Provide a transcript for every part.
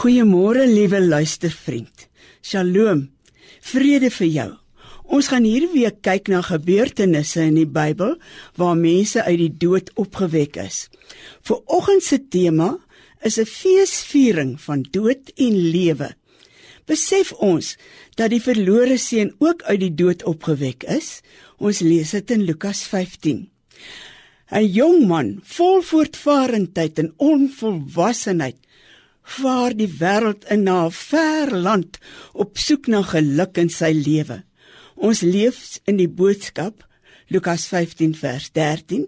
Goeiemôre liewe luistervriend. Shalom. Vrede vir jou. Ons gaan hierdie week kyk na gebeurtenisse in die Bybel waar mense uit die dood opgewek is. Vir oggend se tema is 'n feesviering van dood en lewe. Besef ons dat die verlore seun ook uit die dood opgewek is. Ons lees dit in Lukas 15. 'n Jong man vol voortvarendheid en onvolwassenheid vaar die wêreld in na 'n ver land op soek na geluk in sy lewe. Ons leef in die boodskap Lukas 15 vers 13.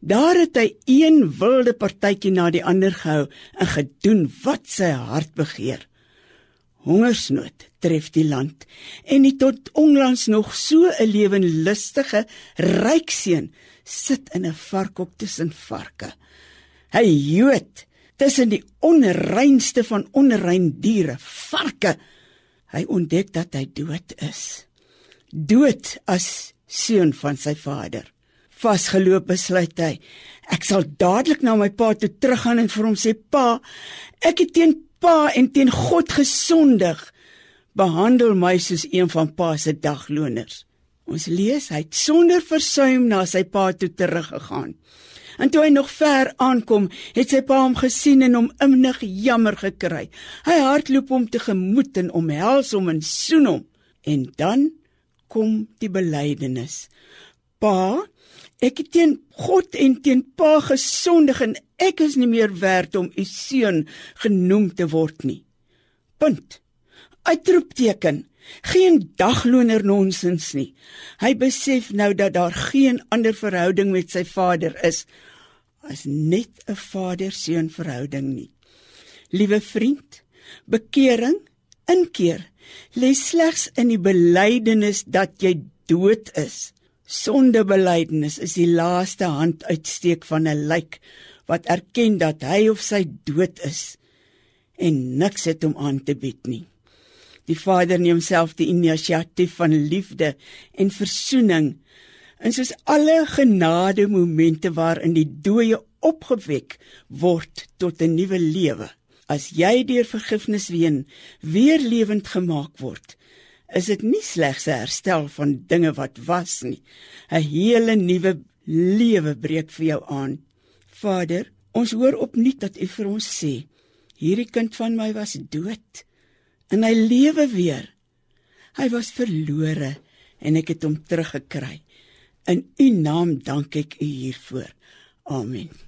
Daar het hy een wilde partytjie na die ander gehou en gedoen wat sy hart begeer. Hongersnood tref die land en nie tot onlangs nog so 'n lewenlustige ryk seun sit in 'n varkhok tussen varke. Hy Jood tussen die onreinste van onrein diere, varke. Hy ontdek dat hy dood is. Dood as seun van sy vader. Vasgeloop besluit hy, ek sal dadelik na my pa toe teruggaan en vir hom sê, "Pa, ek het teen pa en teen God gesondig. Behandel my soos een van pa se dagloners." Ons lees hy het sonder versuim na sy pa toe teruggegaan. En toe hy nog ver aankom, het sy pa hom gesien en hom innig jammer gekry. Hy hardloop hom tegemoet en omhels hom en soen hom. En dan kom die belydenis. Pa, ek het teen God en teen pa gesondig en ek is nie meer werd om u seun genoem te word nie. Punt. Uitroepteken. Geen dagloner nonsens nie. Hy besef nou dat daar geen ander verhouding met sy vader is as net 'n vader-seun verhouding nie. Liewe vriend, bekering, inkeer lê slegs in die belydenis dat jy dood is. Sondebelydenis is die laaste handuitsteek van 'n lijk wat erken dat hy of sy dood is en niks het om aan te bied nie. Die Vader neem self die inisiatief van liefde en versoening En soos alle genade momente waarin die dooie opgewek word tot 'n nuwe lewe, as jy deur vergifnis ween weer lewend gemaak word, is dit nie slegs 'n herstel van dinge wat was nie. 'n Hele nuwe lewe breek vir jou aan. Vader, ons hoor opnuut dat U vir ons sê, hierdie kind van my was dood en hy lewe weer. Hy was verlore en ek het hom teruggekry. In u naam dank ek u hiervoor. Amen.